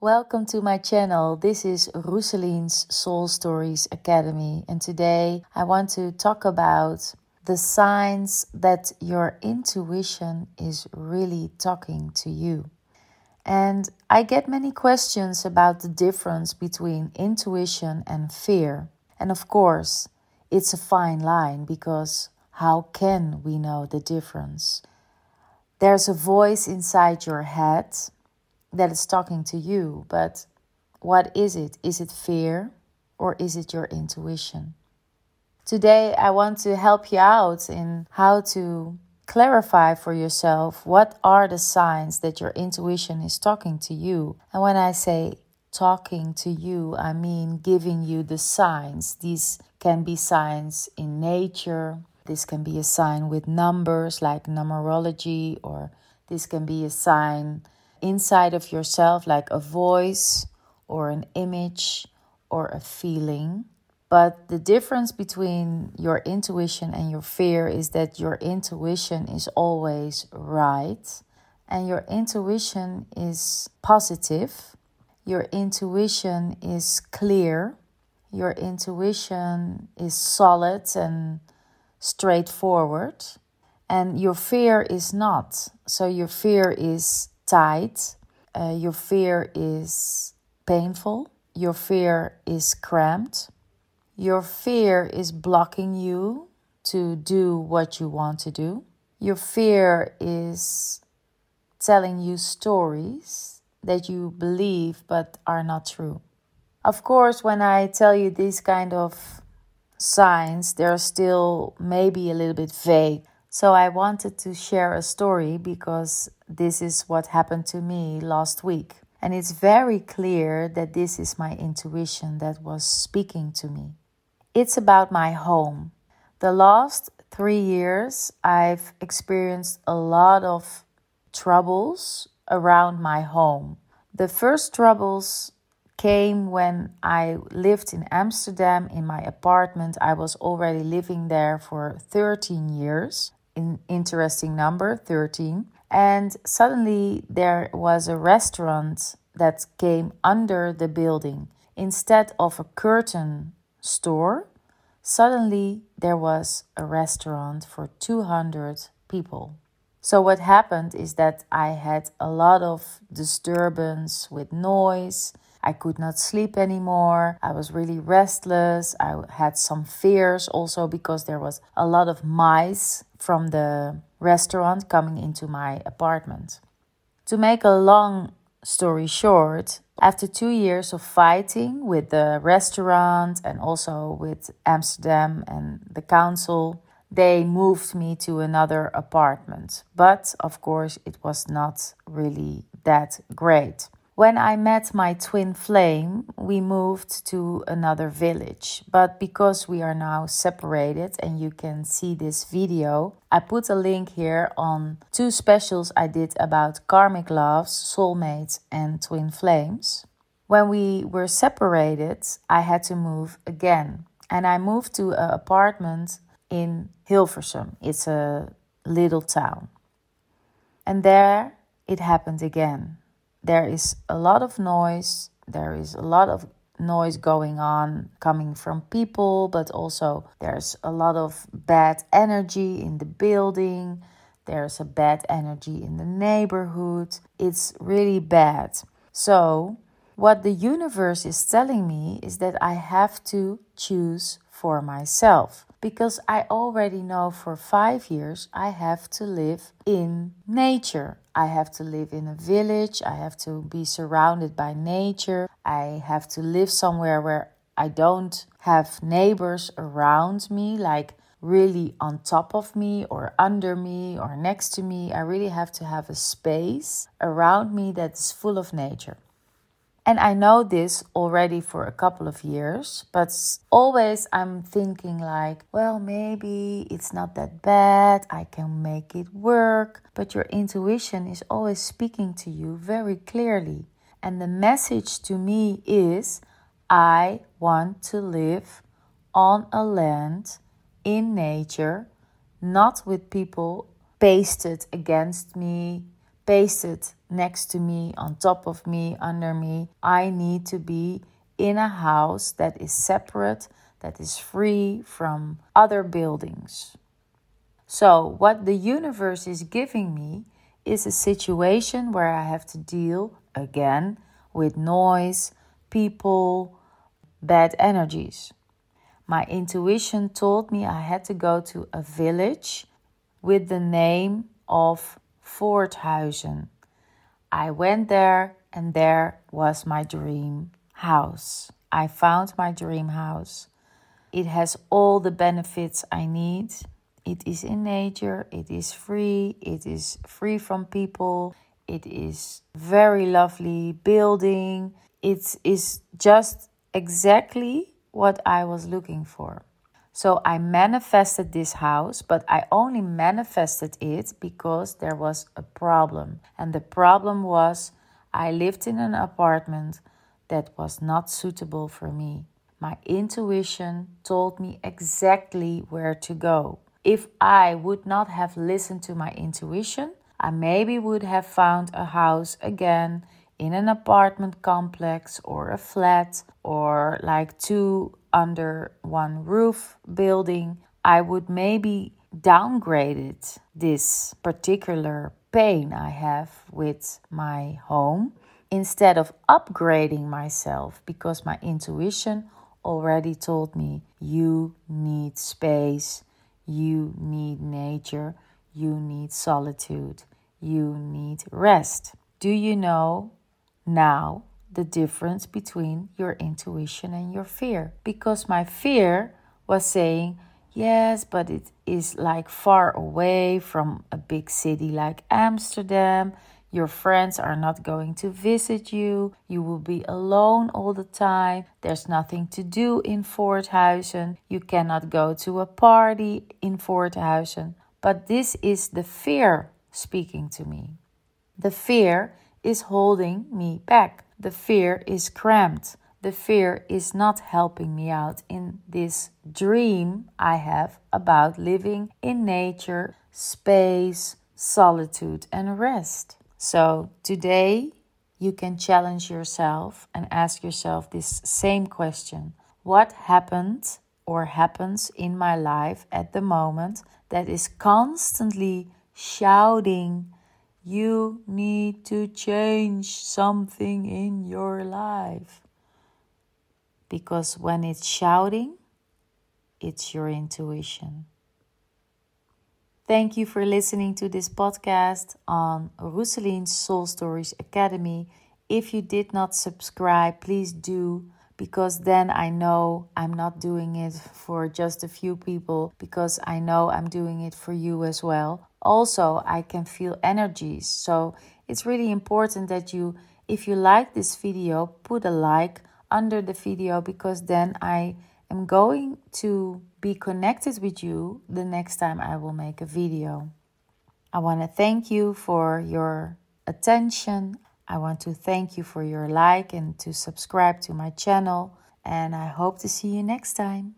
Welcome to my channel. This is Roeselien's Soul Stories Academy, and today I want to talk about the signs that your intuition is really talking to you. And I get many questions about the difference between intuition and fear. And of course, it's a fine line because how can we know the difference? There's a voice inside your head that is talking to you, but what is it? Is it fear or is it your intuition? Today, I want to help you out in how to clarify for yourself what are the signs that your intuition is talking to you. And when I say talking to you, I mean giving you the signs. These can be signs in nature, this can be a sign with numbers like numerology, or this can be a sign inside of yourself, like a voice or an image or a feeling. But the difference between your intuition and your fear is that your intuition is always right and your intuition is positive. Your intuition is clear. Your intuition is solid and straightforward. And your fear is not. So your fear is tight. Uh, your fear is painful. Your fear is cramped. Your fear is blocking you to do what you want to do. Your fear is telling you stories that you believe but are not true. Of course, when I tell you these kind of signs, they're still maybe a little bit vague. So I wanted to share a story because this is what happened to me last week. And it's very clear that this is my intuition that was speaking to me. It's about my home. The last three years, I've experienced a lot of troubles around my home. The first troubles came when I lived in Amsterdam in my apartment. I was already living there for 13 years in interesting number 13 and suddenly there was a restaurant that came under the building. Instead of a curtain store suddenly there was a restaurant for 200 people. So what happened is that i had a lot of disturbance with noise I could not sleep anymore. I was really restless. I had some fears also because there was a lot of mice from the restaurant coming into my apartment. To make a long story short, after two years of fighting with the restaurant and also with Amsterdam and the council, they moved me to another apartment. But of course, it was not really that great. When I met my twin flame, we moved to another village. But because we are now separated and you can see this video, I put a link here on two specials I did about karmic loves, soulmates, and twin flames. When we were separated, I had to move again. And I moved to an apartment in Hilversum. It's a little town. And there it happened again there is a lot of noise, there is a lot of noise going on coming from people, but also there's a lot of bad energy in the building. There's a bad energy in the neighborhood. It's really bad. So, what the universe is telling me is that I have to choose for myself because I already know for five years I have to live in nature. I have to live in a village. I have to be surrounded by nature. I have to live somewhere where I don't have neighbors around me, like really on top of me or under me or next to me. I really have to have a space around me that is full of nature. And I know this already for a couple of years, but always I'm thinking like, well, maybe it's not that bad. I can make it work. But your intuition is always speaking to you very clearly. And the message to me is I want to live on a land in nature, not with people pasted against me, pasted next to me, on top of me, under me. I need to be in a house that is separate, that is free from other buildings. So, what the universe is giving me is a situation where I have to deal again with noise, people, bad energies. My intuition told me I had to go to a village with the name of Voorthuizen. I went there and there was my dream house. I found my dream house. It has all the benefits I need. It is in nature, it is free, it is free from people, it is very lovely building. It is just exactly what I was looking for. So I manifested this house, but I only manifested it because there was a problem. And the problem was I lived in an apartment that was not suitable for me. My intuition told me exactly where to go. If I would not have listened to my intuition, I maybe would have found a house again in an apartment complex or a flat or like two under one roof building, I would maybe downgraded this particular pain I have with my home instead of upgrading myself because my intuition already told me you need space, you need nature, you need solitude, you need rest. Do you know now the difference between your intuition and your fear. Because my fear was saying, yes, but it is like far away from a big city like Amsterdam. Your friends are not going to visit you. You will be alone all the time. There's nothing to do in Voorthuizen. You cannot go to a party in Voorthuizen. But this is the fear speaking to me. The fear is holding me back. The fear is cramped. The fear is not helping me out in this dream I have about living in nature, space, solitude, and rest. So today you can challenge yourself and ask yourself this same question What happened or happens in my life at the moment that is constantly shouting you need to change something in your life. Because when it's shouting, it's your intuition. Thank you for listening to this podcast on Roeselien's Soul Stories Academy. If you did not subscribe, please do because then I know I'm not doing it for just a few people because I know I'm doing it for you as well also I can feel energies. So it's really important that you, if you like this video, put a like under the video because then I am going to be connected with you the next time I will make a video. I want to thank you for your attention. I want to thank you for your like and to subscribe to my channel. And I hope to see you next time.